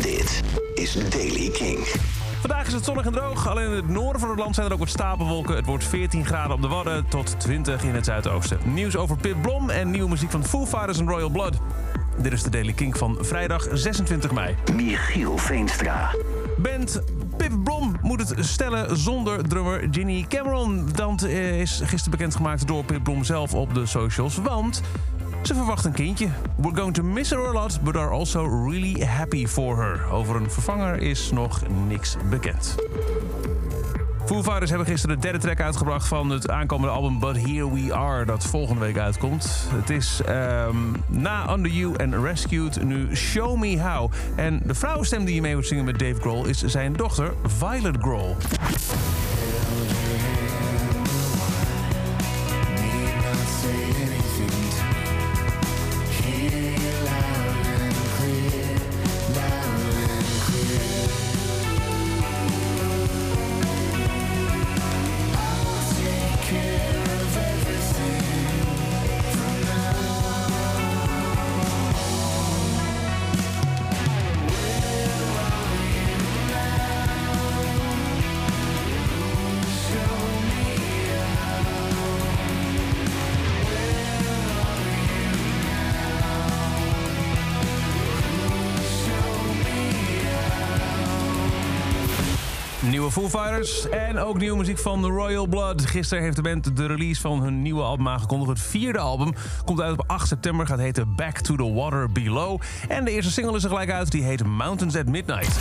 Dit is Daily King. Vandaag is het zonnig en droog. Alleen in het noorden van het land zijn er ook wat stapelwolken. Het wordt 14 graden op de Wadden tot 20 in het zuidoosten. Nieuws over Pip Blom en nieuwe muziek van Foo Fighters en Royal Blood. Dit is de Daily King van vrijdag 26 mei. Michiel Veenstra. Band Pip Blom moet het stellen zonder drummer Ginny Cameron. Dat is gisteren bekendgemaakt door Pip Blom zelf op de socials. Want ze verwacht een kindje. We're going to miss her a lot, but are also really happy for her. Over een vervanger is nog niks bekend. Foo Fighters hebben gisteren de derde track uitgebracht van het aankomende album But Here We Are, dat volgende week uitkomt. Het is ehm, na Under You en Rescued nu Show Me How. En de vrouwenstem die je mee moet zingen met Dave Grohl is zijn dochter Violet Grohl. Nieuwe Foo Fighters en ook nieuwe muziek van The Royal Blood. Gisteren heeft de band de release van hun nieuwe album aangekondigd. Het vierde album komt uit op 8 september, gaat heten Back to the Water Below. En de eerste single is er gelijk uit, die heet Mountains at Midnight.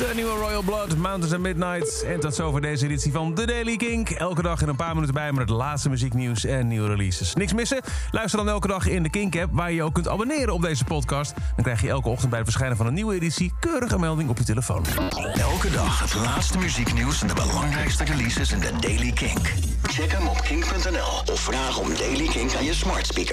De nieuwe Royal Blood, Mountains at Midnight. En tot zover deze editie van The Daily Kink. Elke dag in een paar minuten bij met het laatste muzieknieuws en nieuwe releases. Niks missen? Luister dan elke dag in de Kink-app... waar je je ook kunt abonneren op deze podcast. Dan krijg je elke ochtend bij het verschijnen van een nieuwe editie... keurige melding op je telefoon. Elke dag het laatste muzieknieuws en de belangrijkste releases in de Daily Kink. Check hem op kink.nl of vraag om Daily Kink aan je smart speaker.